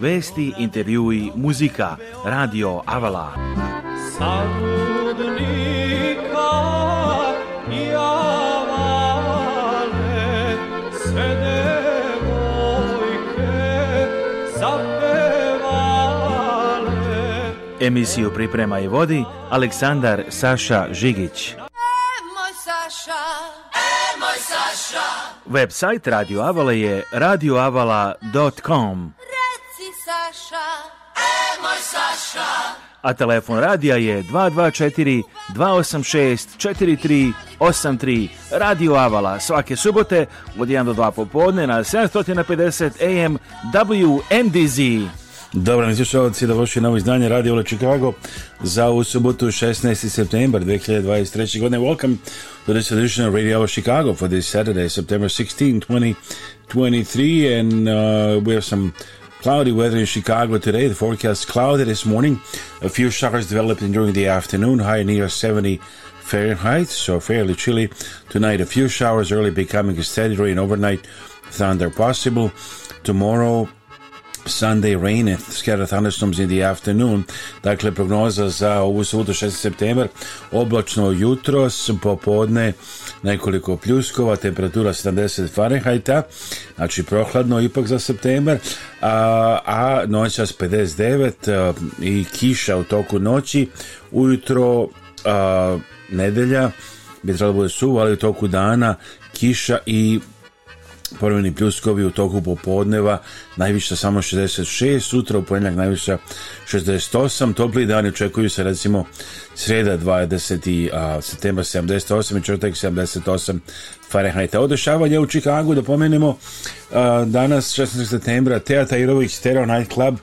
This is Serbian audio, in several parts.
Vesti, intervjui, muzika, radio Avala. i Emisiju priprema i vodi Aleksandar Saša Žigić. E, e, Website Radio Avala je radioavala.com. a telefon radija je 224 286 4383 Radio Avala svake subote od 1 do 2 popodne na 750 AM WNDZ. Dobro mi slušalci, da voši novo izdanje Radio Avala Čikago za ovu subotu 16. september 2023. godine. Welcome to this edition of Radio Avala Chicago for this Saturday, September 16, 2023 and uh, we have some Cloudy weather in Chicago today. The forecast cloudy this morning. A few showers developing during the afternoon, high near 70 Fahrenheit, so fairly chilly. Tonight, a few showers early becoming steady rain overnight, thunder possible. Tomorrow, Sunday rain, scattered thunderstorms in the afternoon. Dakle, prognoza za ovu subotu 6. september, oblačno jutro, popodne nekoliko pljuskova, temperatura 70 Fahrenheita, znači prohladno ipak za september, a, a noćas 59 i kiša u toku noći, ujutro a, nedelja bi trebalo bude suvo, ali u toku dana kiša i Prveni pljuskovi u toku popodneva najviše samo 66, sutra u ponedjeljak najviše 68, topli dani očekuju se recimo sreda 20. septembra 78 i četvrtak 78 Fahrenheit. O u Čikagu da pomenemo danas 16. septembra Teja Irović, Stereo Night Club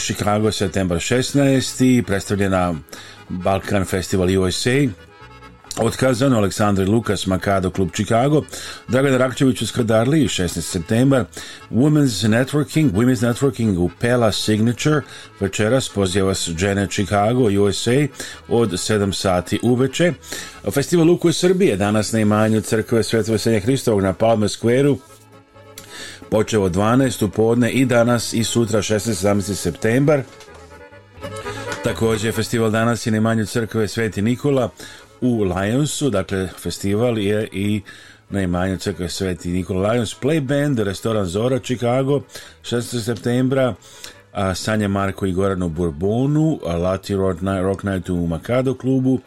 Chicago septembra 16 predstavljena Balkan Festival USA otkazano Aleksandri Lukas, Makado, klub Chicago, Dragan Rakčević u Skradarli, 16. septembar, Women's Networking, Women's Networking u Pela Signature, večeras pozdjeva s Žene Chicago, USA, od 7 sati uveče. Festival Luku Srbije, danas na imanju crkve Svetove Senja Hristovog na Palme Square-u, počeo 12. u podne i danas i sutra 16. 17. septembar. Također festival danas je na imanju crkve Sveti Nikola u Lionsu, dakle festival je i imanju crkve Sveti Nikola Lions Play Band, restoran Zora Chicago 16. septembra a Sanja Marko i u Bourbonu Lati Rock Night u Makado klubu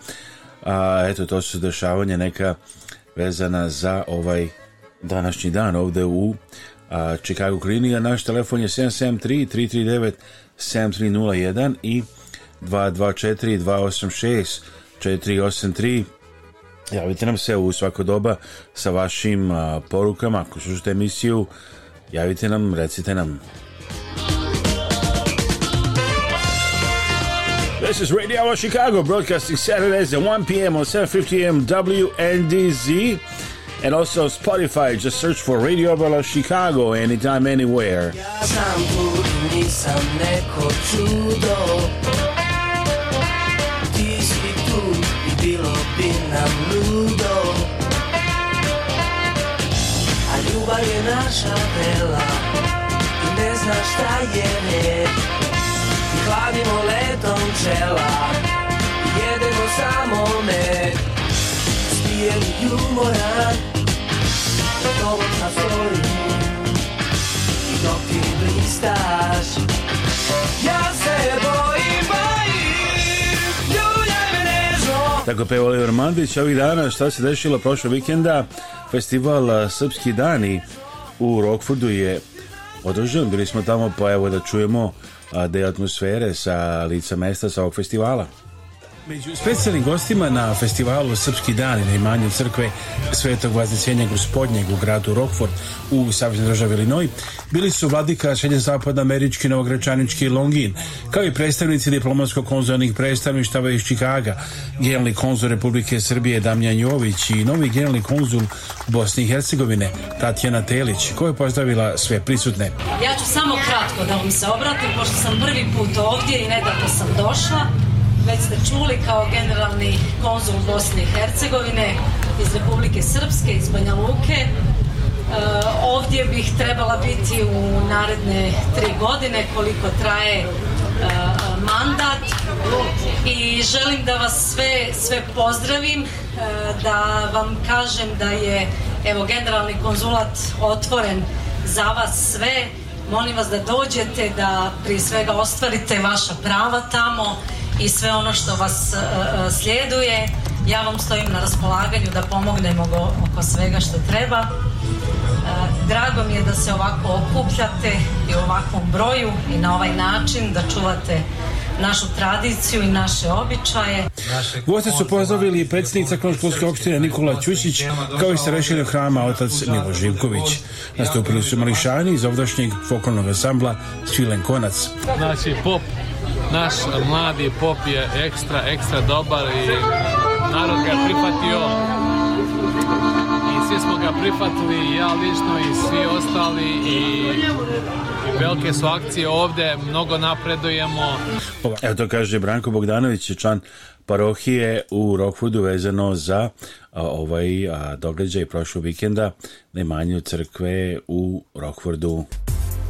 a eto to su dešavanje neka vezana za ovaj današnji dan ovde u a, Chicago Klinika naš telefon je 773 339 7301 i 224 286 483 javite nam se u svako doba sa vašim porukama ako slušate emisiju javite nam, recite nam This is Radio Hour Chicago, broadcasting Saturdays at 1 p.m. on 7:50 a.m. WNDZ, and also Spotify. Just search for Radio Hour Chicago anytime, anywhere. naša vela I ne znaš šta je red I hladimo letom čela I jedemo samo med Spijen jumoran Dovolj na foru I dok ti blistaš Ja se bojim, bojim Ljuljaj me Tako peva Oliver Mandić ovih dana šta se dešilo prošlo vikenda festival Srpski dani u Rockfordu je održan, bili smo tamo pa evo da čujemo da atmosfere sa lica mesta sa ovog festivala. Među specijalnim gostima na festivalu Srpski dani na imanju crkve Svetog Vaznesenja Gospodnjeg u gradu Rockford u Savjeznoj državi Illinois bili su vladika Šednje zapadno američki novogračanički Longin, kao i predstavnici diplomatsko konzornih predstavništava iz Čikaga, generalni konzul Republike Srbije Damjan Jović i novi generalni konzul Bosni i Hercegovine Tatjana Telić, koja je pozdravila sve prisutne. Ja ću samo kratko da vam se obratim, pošto sam prvi put ovdje i nedavno sam došla već ste čuli kao generalni konzul Bosne i Hercegovine iz Republike Srpske, iz Banja Luke. E, ovdje bih trebala biti u naredne tri godine koliko traje e, mandat i želim da vas sve, sve pozdravim, e, da vam kažem da je evo generalni konzulat otvoren za vas sve. Molim vas da dođete, da prije svega ostvarite vaša prava tamo i sve ono što vas e, e, slijeduje. Ja vam stojim na raspolaganju da pomognemo oko svega što treba. E, drago mi je da se ovako okupljate i u ovakvom broju i na ovaj način da čuvate našu tradiciju i naše običaje. Goste su pozdravili predsjednica kronoskolske opštine Nikola Ćušić kao i starešina hrama otac Milo Živković. Nastupili su mališani iz ovdašnjeg folklornog asambla Svilen Konac. Znači pop naš mladi pop je ekstra, ekstra dobar i narod ga je prihvatio i svi smo ga prihvatili i ja lično i svi ostali i velike su akcije ovdje, mnogo napredujemo. Evo to kaže Branko Bogdanović, član parohije u Rockfoodu vezano za a, ovaj a, događaj prošlog vikenda na imanju crkve u Rockfordu.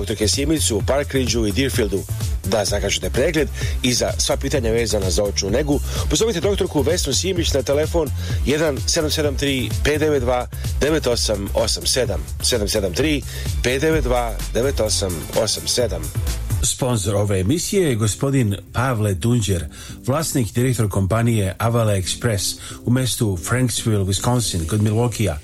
u Trkesimilcu, u Parkridžu i Deerfieldu. Da zakažete pregled i za sva pitanja vezana za očnu negu, pozovite doktorku Vesnu Simić na telefon 1773 592 9887 773 592 9887. Sponzor ove emisije je gospodin Pavle Dunđer, vlasnik i direktor kompanije Avala Express u mestu Franksville, Wisconsin, kod Milwaukee a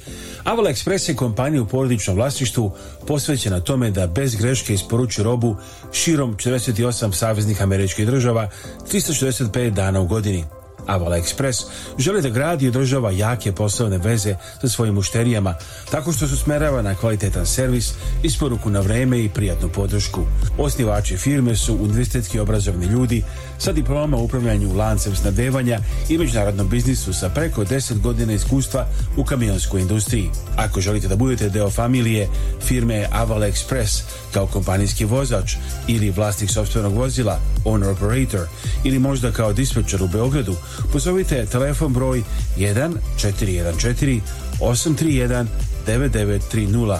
Avala Express je kompanija u porodičnom vlasništvu posvećena tome da bez greške isporuči robu širom 48 saveznih američkih država 365 dana u godini. Avala Express želi da gradi i održava jake poslovne veze sa svojim mušterijama, tako što se smerava na kvalitetan servis, isporuku na vreme i prijatnu podršku. Osnivači firme su univerzitetski obrazovni ljudi sa diplomama upravljanju lancem snadevanja i međunarodnom biznisu sa preko 10 godina iskustva u kamionskoj industriji. Ako želite da budete deo familije firme Aval Express kao kompanijski vozač ili vlasnik sobstvenog vozila, owner operator ili možda kao dispečer u Beogradu, pozovite telefon broj 1 414 831 9930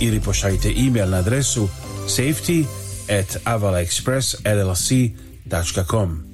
ili pošaljite e-mail na adresu safety at avalexpress.llc.com www.radiocultura.com.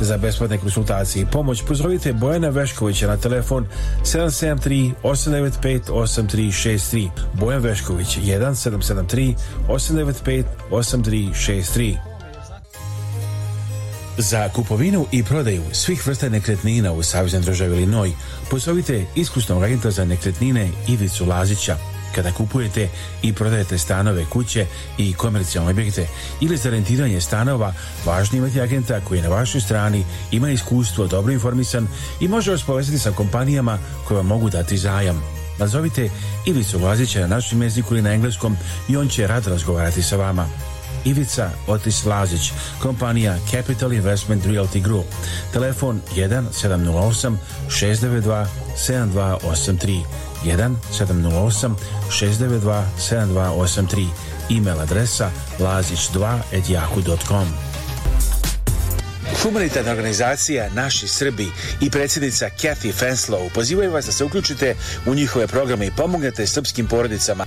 za besplatne konsultacije i pomoć pozdravite Bojana Veškovića na telefon 773 895 8363 Bojan Vešković 1773 895 8363 za kupovinu i prodaju svih vrsta nekretnina u Savjeznoj državi Linoj pozovite iskusnog agenta za nekretnine Ivicu Lazića kada kupujete i prodajete stanove, kuće i komercijalne objekte ili za rentiranje stanova, važno je agenta koji je na vašoj strani, ima iskustvo, dobro informisan i može vas povezati sa kompanijama koje vam mogu dati zajam. Nazovite Ivicu Vlazića na našem jeziku ili na engleskom i on će rad razgovarati sa vama. Ivica Otis Lazić, kompanija Capital Investment Realty Group, telefon 1708 692 7283 1708 692 7283 email adresa lazić2.yahoo.com Humanitarna organizacija Naši Srbi i predsjednica Kathy Fenslow pozivaju vas da se uključite u njihove programe i pomognete srpskim porodicama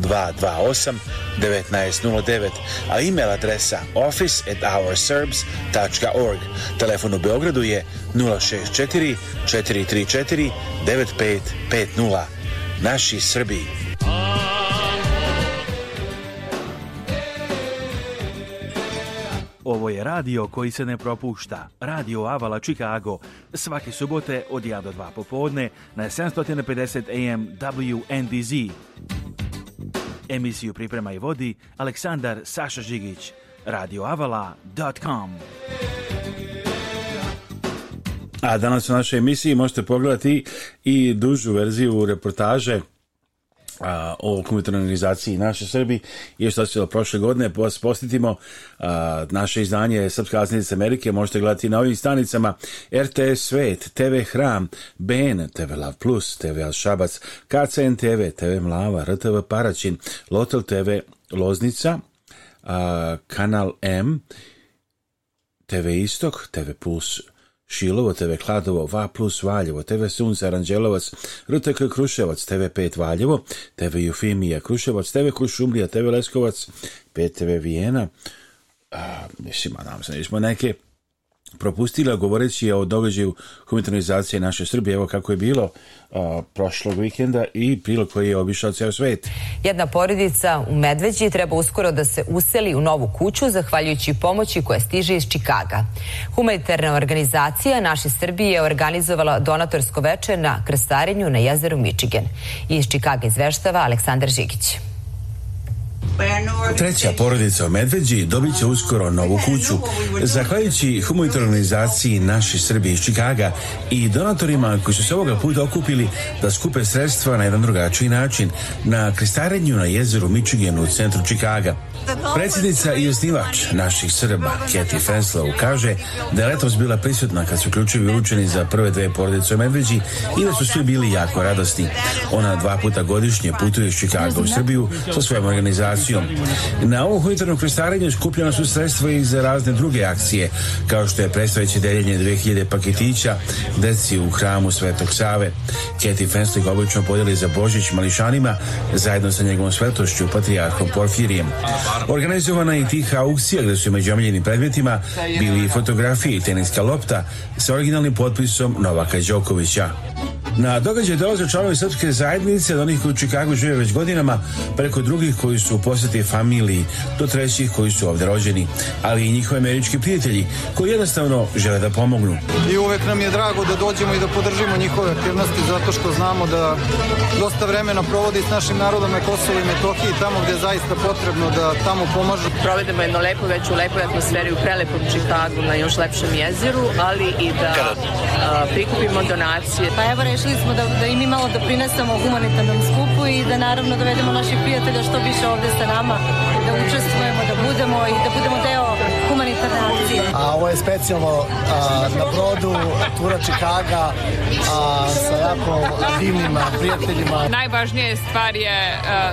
228 1909, a e-mail adresa office at Telefon u Beogradu je 064 434 9550. Naši Srbi. Ovo je radio koji se ne propušta. Radio Avala Chicago. Svake subote od 1 do 2 popodne na 750 AM WNDZ. Emisiju priprema i vodi Aleksandar Saša Žigić. radioavala.com A danas u našoj emisiji možete pogledati i dužu verziju reportaže o kulturnoj organizaciji naše Srbi i što se prošle godine vas posjetimo naše izdanje Srpska aznica Amerike možete gledati na ovim stanicama RTS Svet, TV Hram BN, TV Lav Plus, TV Al Šabac KCN TV, TV Mlava RTV Paraćin, Lotel TV Loznica a, Kanal M TV Istok, TV Plus Šilovo TV Kladovo, Va Plus Valjevo, TV Sunce Aranđelovac, RTK Kruševac, TV 5 Valjevo, TV Jufimija Kruševac, TV Krušumlija, TV Leskovac, PTV Vijena, a, mislim, nam se, nismo neke propustila govoreći o događaju humanitarnizacije naše Srbije. Evo kako je bilo prošlog vikenda i prilog koji je obišao cijel svet. Jedna porodica u Medveđi treba uskoro da se useli u novu kuću zahvaljujući pomoći koja stiže iz Čikaga. Humanitarna organizacija naše Srbije je organizovala donatorsko veče na krstarenju na jezeru Mičigen. Iz Čikaga izveštava Aleksandar Žigić. Treća porodica u Medveđi dobit će uskoro novu kuću. Zahvaljujući humanitarnizaciji naši Srbi iz Čikaga i donatorima koji su se ovoga puta okupili da skupe sredstva na jedan drugačiji način na kristarenju na jezeru Michigan u centru Čikaga. Predsjednica i osnivač naših Srba, Keti Fenslow, kaže da je letos bila prisutna kad su ključevi uručeni za prve dve porodice u Medveđi i da su svi bili jako radosni. Ona dva puta godišnje putuje iz Čikaga u Srbiju sa svojom organizacijom. Na ovom humanitarnom krestarenju skupljena su sredstva i za razne druge akcije, kao što je predstojeće deljenje 2000 paketića deci u hramu Svetog Save. Keti Fenslow obično podijeli za Božić mališanima zajedno sa njegovom svetošću, patrijarhom Porfirijem. Organizovana je i tiha gdje su među omiljenim predmetima bili i fotografije i teniska lopta sa originalnim potpisom Novaka Đokovića. Na događaj dolaze članovi srpske zajednice, od onih koji u Čikagu žive već godinama, preko drugih koji su u posjeti familiji, do trećih koji su ovdje rođeni, ali i njihovi američki prijatelji, koji jednostavno žele da pomognu. I uvek nam je drago da dođemo i da podržimo njihove aktivnosti, zato što znamo da dosta vremena provodi s našim narodom na Kosovo i Metohiji, tamo gdje je zaista potrebno da tamo pomažu. Provedemo jedno lepo već u lepoj atmosferi u prelepom Čikagu na još lepšem jezeru, ali i da prikupimo donacije. Pa odlučili smo da, da i mi malo doprinesemo humanitarnom skupu i da naravno dovedemo naših prijatelja što više ovdje sa nama, da učestvujemo, da budemo i da budemo deo humanitarne akcije. A ovo je specijalno na brodu Tura Čikaga sa jako divnim prijateljima. Najvažnija stvar je a,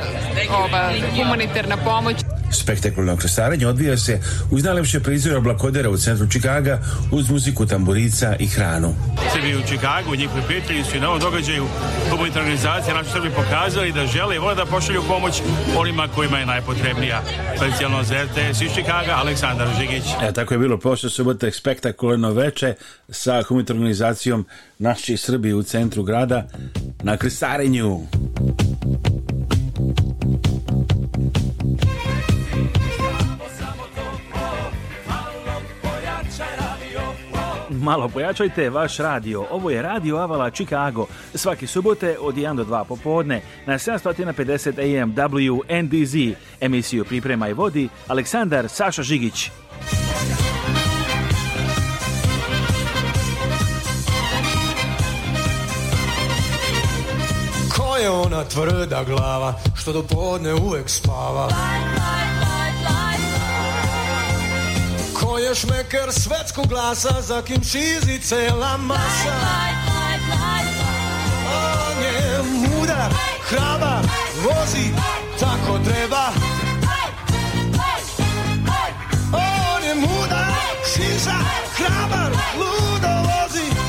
ova humanitarna pomoć. Spektakularno krstarenje odvija se uz najlepše prizore oblakodera u centru Čikaga uz muziku tamburica i hranu. Srbi u Čikagu, njihovi prijatelji su i na ovom događaju humanitarne organizacije naši Srbi pokazali da žele i vole da pošalju pomoć onima kojima je najpotrebnija. Specijalno za RTS iz Čikaga, Aleksandar Žigić. E, tako je bilo pošto subote spektakularno veče sa humanitarnom organizacijom naši Srbi u centru grada na krstarenju. malo pojačajte vaš radio. Ovo je Radio Avala Chicago. Svaki subote od 1 do 2 popodne na 750 AM WNDZ. Emisiju Priprema i vodi Aleksandar Saša Žigić. Ko je ona tvrda glava što do podne uvek spava? je šmeker svetskog glasa za kim šizi cela masa. On je mudar, hrabar, vozi, tako treba. On je mudar, šiša, hrabar, ludo vozi,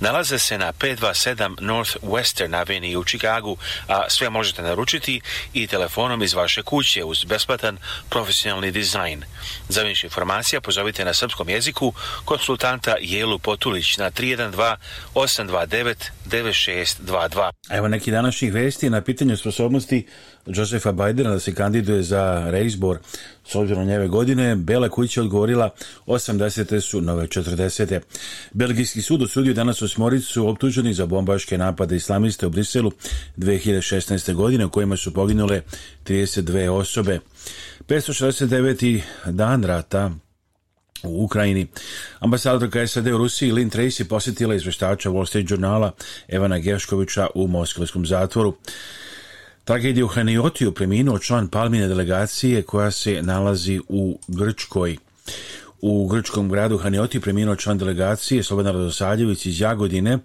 Nalaze se na 527 North Western Avenue u Chicagu, a sve možete naručiti i telefonom iz vaše kuće uz besplatan profesionalni dizajn. Za više informacija pozovite na srpskom jeziku konsultanta Jelu Potulić na 312-829-9622. Evo neki današnjih vesti na pitanju sposobnosti Josefa Bajdena da se kandiduje za reizbor s obzirom njeve godine, Bela Kuća odgovorila 80. su nove 40. Belgijski sud osudio danas su optuženi za bombaške napade islamiste u Briselu 2016. godine u kojima su poginule 32 osobe. 569. dan rata u Ukrajini. Ambasadorka SAD u Rusiji Lynn Tracy posjetila izvještača Wall Street Journala Evana Geškovića u Moskvijskom zatvoru u Haniotiju preminuo član palmine delegacije koja se nalazi u Grčkoj. U grčkom gradu Hanioti preminuo član delegacije Slobodan Radosaljević iz Jagodine.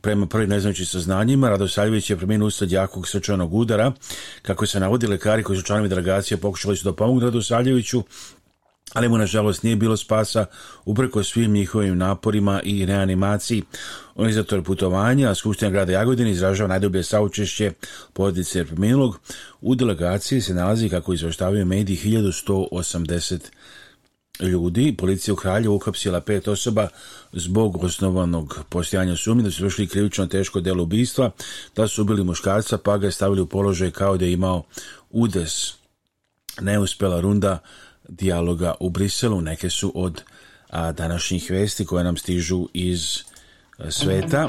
Prema prvim neznajućim saznanjima, Radosaljević je preminuo usled jakog srčanog udara. Kako se navodi, lekari koji su članovi delegacije pokušali su da pomogu Radosaljeviću, ali mu nažalost nije bilo spasa upreko svim njihovim naporima i reanimaciji. Organizator putovanja, a Skupština grada Jagodine izražava najdublje saučešće porodice preminulog. U delegaciji se nalazi, kako izvrštavaju mediji, 1180 ljudi. Policija u Kralju uhapsila pet osoba zbog osnovanog postojanja sumnje da su vršili krivično teško delo ubistva, da su ubili muškarca pa ga je stavili u položaj kao da je imao udes. Neuspela runda dijaloga u Briselu. Neke su od a, današnjih vesti koje nam stižu iz e, sveta.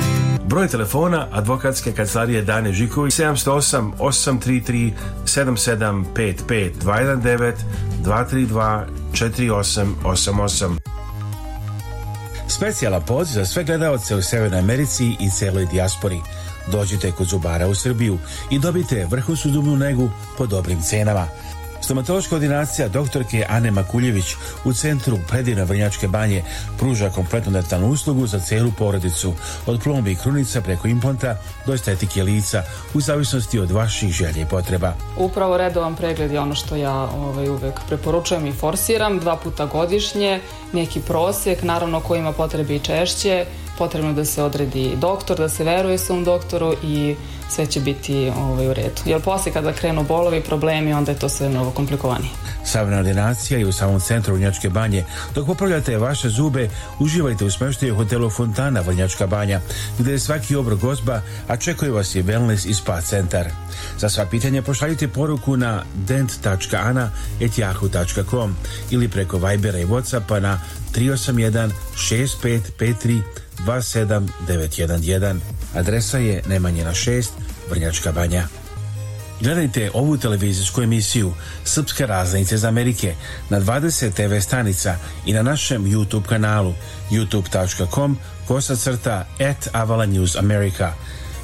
Broj telefona advokatske kancelarije Dane Žiković 708 833 7755 219 232 4888. Specijala poz za sve gledalce u Severnoj Americi i celoj dijaspori. Dođite kod Zubara u Srbiju i dobite vrhu sudubnu negu po dobrim cenama. Stomatološka ordinacija doktorke Ane Makuljević u centru Predina Vrnjačke banje pruža kompletnu dentalnu uslugu za cijelu porodicu, od plombi i krunica preko implanta do estetike lica, u zavisnosti od vaših želje i potreba. Upravo redovan pregled je ono što ja ovaj, uvek preporučujem i forsiram, dva puta godišnje, neki prosjek, naravno ko ima potrebe i češće, potrebno da se odredi doktor, da se veruje svom doktoru i sve će biti ovaj, u redu. Jer poslije kada krenu bolovi problemi, onda je to sve mnogo komplikovanije. Savna ordinacija je u samom centru Vrnjačke banje. Dok popravljate vaše zube, uživajte u smeštaju hotelu Fontana Vrnjačka banja, gdje je svaki obrok gozba, a čekuje vas i wellness i spa centar. Za sva pitanja pošaljite poruku na dent.ana.etjahu.com ili preko Vibera i Whatsappa na 381 6553 27911. Adresa je na 6, Vrnjačka banja. Gledajte ovu televizijsku emisiju Srpske raznice iz Amerike na 20 TV stanica i na našem YouTube kanalu youtube.com kosacrta at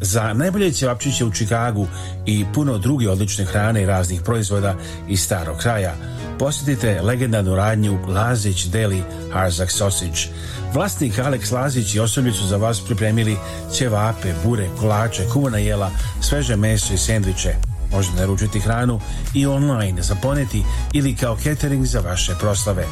Za najbolje ćevapčiće u Čikagu i puno druge odlične hrane i raznih proizvoda iz starog kraja, posjetite legendarnu radnju Lazić Deli Harzak Sausage. Vlasnik Aleks Lazić i osoblje su za vas pripremili ćevape, bure, kolače, kuvana jela, sveže meso i sendviče. Možete naručiti hranu i online za poneti ili kao catering za vaše proslave.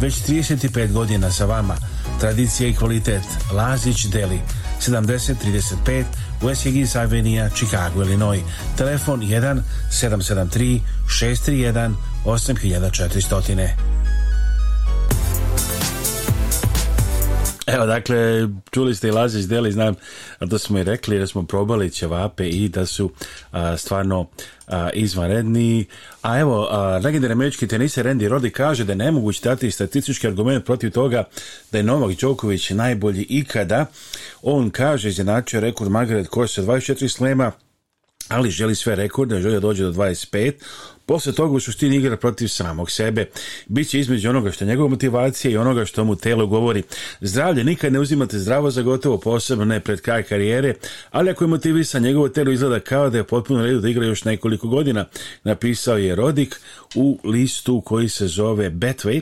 Već 35 godina sa vama, tradicija i kvalitet Lazić Deli 7035 Higgins Avenija, Chicago, Illinois. Telefon 1 773 631 8400. Evo, dakle, čuli ste i Lazić Deli, znam da smo i rekli da smo probali ćevape i da su stvarno a, izvanredni. A evo, legendar američki tenise Randy Rodi kaže da je nemoguće dati statistički argument protiv toga da je Novak Đoković najbolji ikada. On kaže, izjednačio rekord Margaret Kors 24 slema, ali želi sve rekorde, želi da dođe do 25. Posle toga u suštini igra protiv samog sebe. Biće između onoga što je njegova motivacija i onoga što mu telo govori. Zdravlje nikad ne uzimate zdravo za gotovo, posebno ne pred kraj karijere, ali ako je motivisan, njegovo telo izgleda kao da je potpuno redu da igra još nekoliko godina. Napisao je Rodik u listu koji se zove Betway,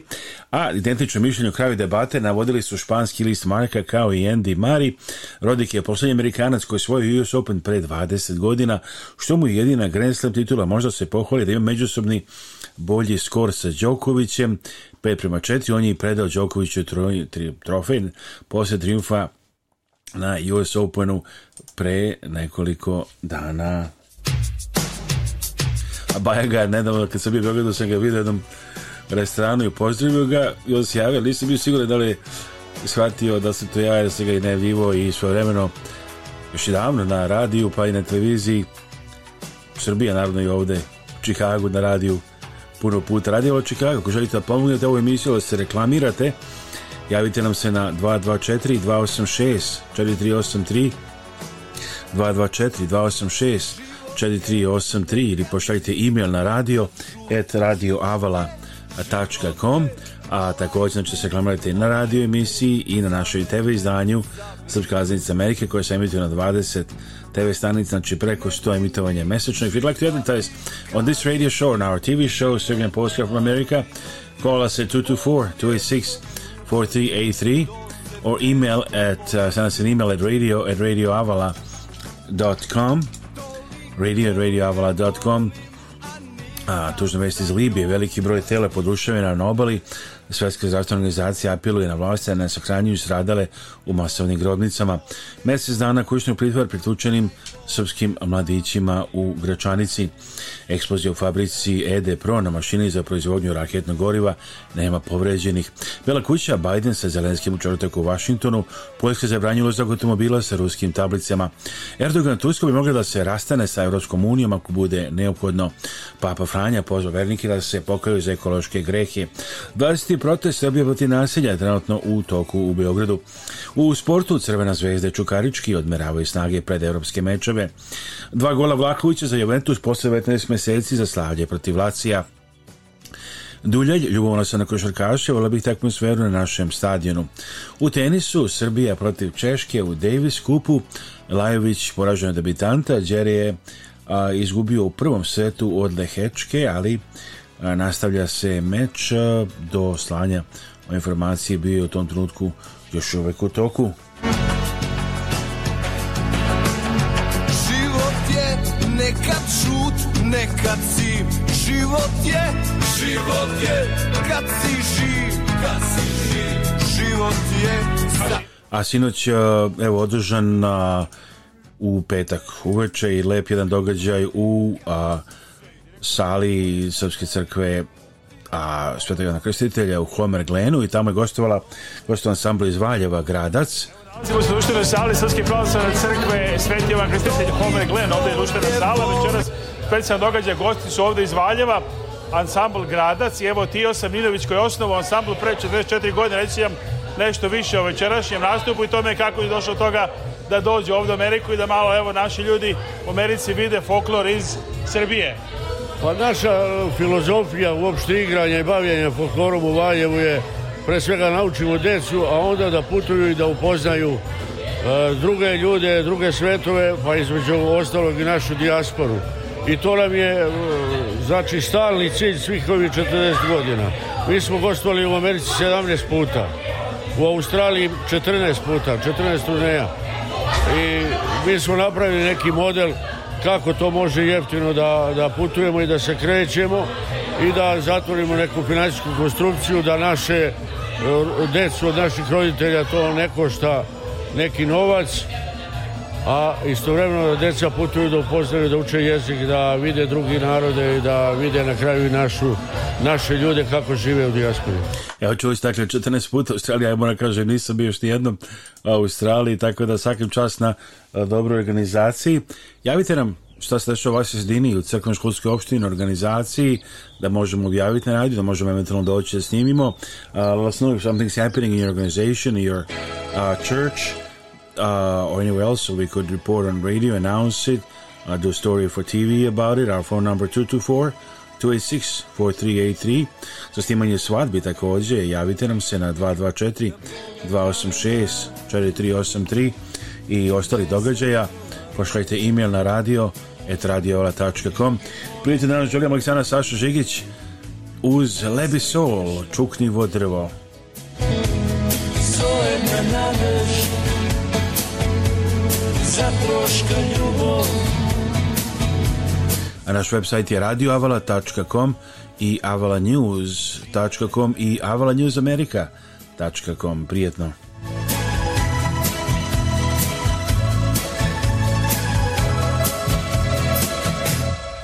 a identično mišljenje o kravi debate navodili su španski list Marka kao i Andy Mari. Rodik je posljednji Amerikanac koji svoj US Open pre 20 godina, što mu je jedina Grand Slam titula možda se pohvali da ima međusobni bolji skor sa Đokovićem 5 prema 4, on je i predao Đokoviću trofej poslije triumfa na US Openu pre nekoliko dana a Baja ga nedavno kad sam bio sam ga vidio jednom restoranu i pozdravio ga i on se javio, nisam bio siguran da li shvatio da sam to ja jer sam ga i vivo i svojevremeno još i davno na radiju pa i na televiziji Srbija naravno i ovde Chicago na radiju puno puta. Radio Chicago, ako želite da pomognete ovu emisiju, da se reklamirate, javite nam se na 224 286 4383 224 286 4383 ili pošaljite e-mail na radio at radioavala.com a također će znači, se reklamirati na radio emisiji i na našoj TV izdanju Srpska kaznica Amerike koja se emituje na 20 TV stanica, znači preko 100 emitovanja mesečno. If you'd like to advertise on this radio show, on our TV show, Serbian Polska from America, call us at 224-286-4383 or email at, uh, send us an email at radio at radioavala.com radio at radioavala.com a, tužna vest iz Libije, veliki broj tele na obali Svjetske zdravstvena organizacija apeluje na vlasti ne sahranjuju sradale u masovnim grobnicama. Mjesec dana kućni pritvor pritučenim srpskim mladićima u Gračanici. Eksplozija u fabrici ED Pro na mašini za proizvodnju raketnog goriva nema povređenih. Bela kuća Biden sa Zelenskim u četvrtak u Vašingtonu. Poljska zabranjuje za automobila sa ruskim tablicama. Erdogan Tursko bi mogla da se rastane sa Europskom unijom ako bude neophodno. Papa Franja pozva vernike da se pokaju za ekološke grehe. 20 protest Srbije proti nasilja je trenutno u toku u Beogradu. U sportu Crvena zvezda Čukarički odmeravaju snage pred evropske mečeve. Dva gola Vlakovića za Juventus posle 19 meseci za slavlje protiv Lacija. Duljalj, ljubovno se na košarkaše, vola bih takvu sferu na našem stadionu. U tenisu Srbija protiv Češke u Davis kupu, Lajović poražen debitanta, Đer je izgubio u prvom setu od Lehečke, ali E, nastavlja se meč e, do slanja o informaciji bio je u tom trenutku još uvek u toku. Život je nekad šut, nekad si Život je, život je Kad si živ, kad si živ Život je A sinoć, e, evo, održan u petak uveče i lep jedan događaj u a, sali Srpske crkve a Svetog Jana Krstitelja u Homer Glenu i tamo je gostovala gostov ansambl iz Valjeva Gradac nalazimo se u Luštenoj sali Srpske pravoslavne crkve Sveti Jovan Krstitelj Homer Glen, ovdje je Luštena sala, večeras specijalno događaj, gosti su ovdje iz Valjeva, ansambl Gradac i evo Tio Saminović koji je osnovao ansambl pre 44 godine, reći vam nešto više o večerašnjem nastupu i tome kako je došlo toga da dođe ovdje u Ameriku i da malo evo naši ljudi u Americi vide folklor iz Srbije. Pa naša filozofija uopšte igranja i bavljenja folklorom u Valjevu je pre svega naučimo decu a onda da putuju i da upoznaju e, druge ljude, druge svetove, pa između ostalog i našu dijasporu. I to nam je e, znači stalni cilj svih ovih 40 godina. Mi smo gostovali u Americi 17 puta, u Australiji 14 puta, 14 turneja. I mi smo napravili neki model kako to može jeftino da, da putujemo i da se krećemo i da zatvorimo neku financijsku konstrukciju da naše e, decu od naših roditelja to ne košta neki novac a istovremeno da deca putuju da upoznaju, da uče jezik, da vide drugi narode i da vide na kraju i našu, naše ljude kako žive u dijaspori. Ja čuli ste, dakle, 14 puta Australija, ja moram kažem, nisam bio što jednom u Australiji, tako da svakim čas na dobroj organizaciji. Javite nam šta se dešava u vašoj sredini u crkvenoj školskoj opštini organizaciji da možemo objaviti na radiju, da možemo eventualno doći da snimimo. Uh, let know if something's happening in your organization, in your church uh, or anywhere else so we could report on radio, announce it, uh, do a story for TV about it. Our phone number 224 286 4383. Za snimanje svadbi također javite nam se na 224 286 4383 i ostali događaja. pošlajte e na radio etradiola.com Prijatelj danas želim Aleksana Sašo Žigić uz Lebi Sol, čuknivo drvo. A naš website je radioavala.com i avalanews.com i avalanewsamerika.com. Prijetno.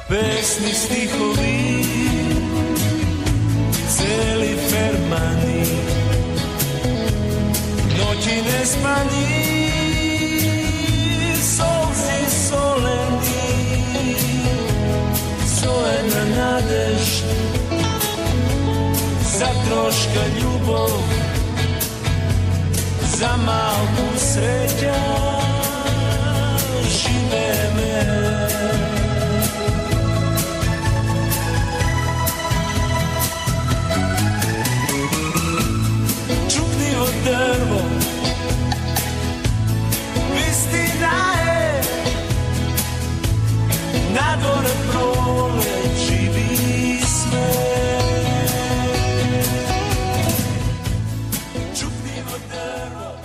Pesni stihovi Celi fermani Noći ne smanji troška ljubov za malu sreća žive me